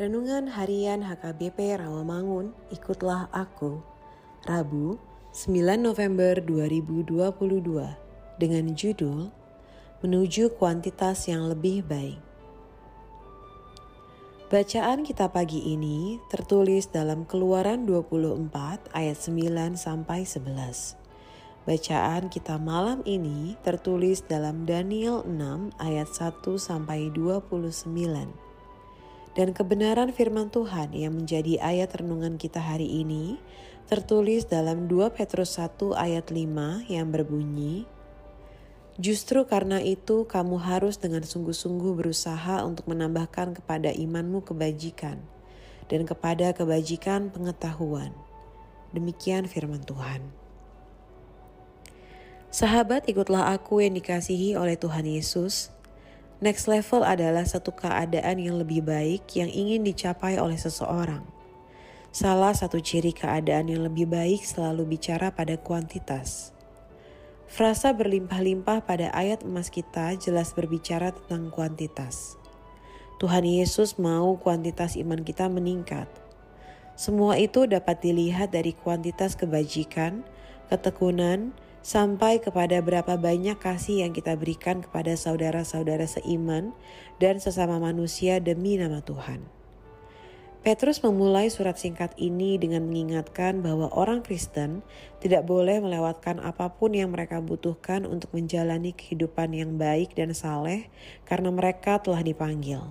Renungan Harian HKBP Rawamangun, ikutlah aku. Rabu, 9 November 2022 dengan judul Menuju Kuantitas yang Lebih Baik. Bacaan kita pagi ini tertulis dalam Keluaran 24 ayat 9 sampai 11. Bacaan kita malam ini tertulis dalam Daniel 6 ayat 1 sampai 29 dan kebenaran firman Tuhan yang menjadi ayat renungan kita hari ini tertulis dalam 2 Petrus 1 ayat 5 yang berbunyi, Justru karena itu kamu harus dengan sungguh-sungguh berusaha untuk menambahkan kepada imanmu kebajikan dan kepada kebajikan pengetahuan. Demikian firman Tuhan. Sahabat ikutlah aku yang dikasihi oleh Tuhan Yesus Next level adalah satu keadaan yang lebih baik yang ingin dicapai oleh seseorang. Salah satu ciri keadaan yang lebih baik selalu bicara pada kuantitas. Frasa berlimpah-limpah pada ayat emas kita jelas berbicara tentang kuantitas. Tuhan Yesus mau kuantitas iman kita meningkat. Semua itu dapat dilihat dari kuantitas kebajikan, ketekunan, sampai kepada berapa banyak kasih yang kita berikan kepada saudara-saudara seiman dan sesama manusia demi nama Tuhan. Petrus memulai surat singkat ini dengan mengingatkan bahwa orang Kristen tidak boleh melewatkan apa pun yang mereka butuhkan untuk menjalani kehidupan yang baik dan saleh karena mereka telah dipanggil.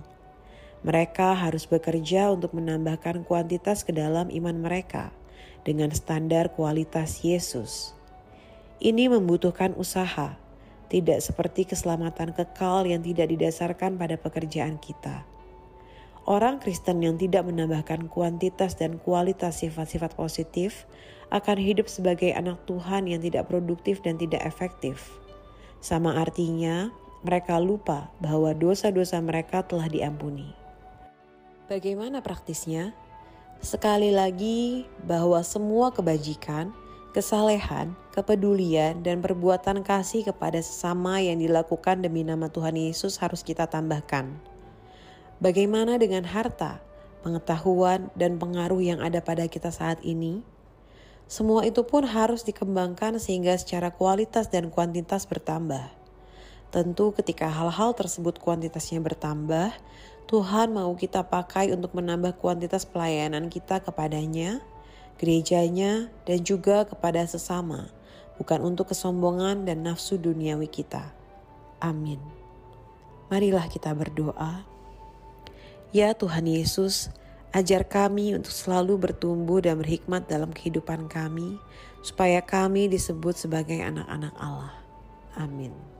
Mereka harus bekerja untuk menambahkan kuantitas ke dalam iman mereka dengan standar kualitas Yesus. Ini membutuhkan usaha, tidak seperti keselamatan kekal yang tidak didasarkan pada pekerjaan kita. Orang Kristen yang tidak menambahkan kuantitas dan kualitas sifat-sifat positif akan hidup sebagai anak Tuhan yang tidak produktif dan tidak efektif. Sama artinya, mereka lupa bahwa dosa-dosa mereka telah diampuni. Bagaimana praktisnya? Sekali lagi, bahwa semua kebajikan kesalehan, kepedulian, dan perbuatan kasih kepada sesama yang dilakukan demi nama Tuhan Yesus harus kita tambahkan. Bagaimana dengan harta, pengetahuan, dan pengaruh yang ada pada kita saat ini? Semua itu pun harus dikembangkan sehingga secara kualitas dan kuantitas bertambah. Tentu ketika hal-hal tersebut kuantitasnya bertambah, Tuhan mau kita pakai untuk menambah kuantitas pelayanan kita kepadanya, gerejanya, dan juga kepada sesama, bukan untuk kesombongan dan nafsu duniawi kita. Amin. Marilah kita berdoa. Ya Tuhan Yesus, ajar kami untuk selalu bertumbuh dan berhikmat dalam kehidupan kami, supaya kami disebut sebagai anak-anak Allah. Amin.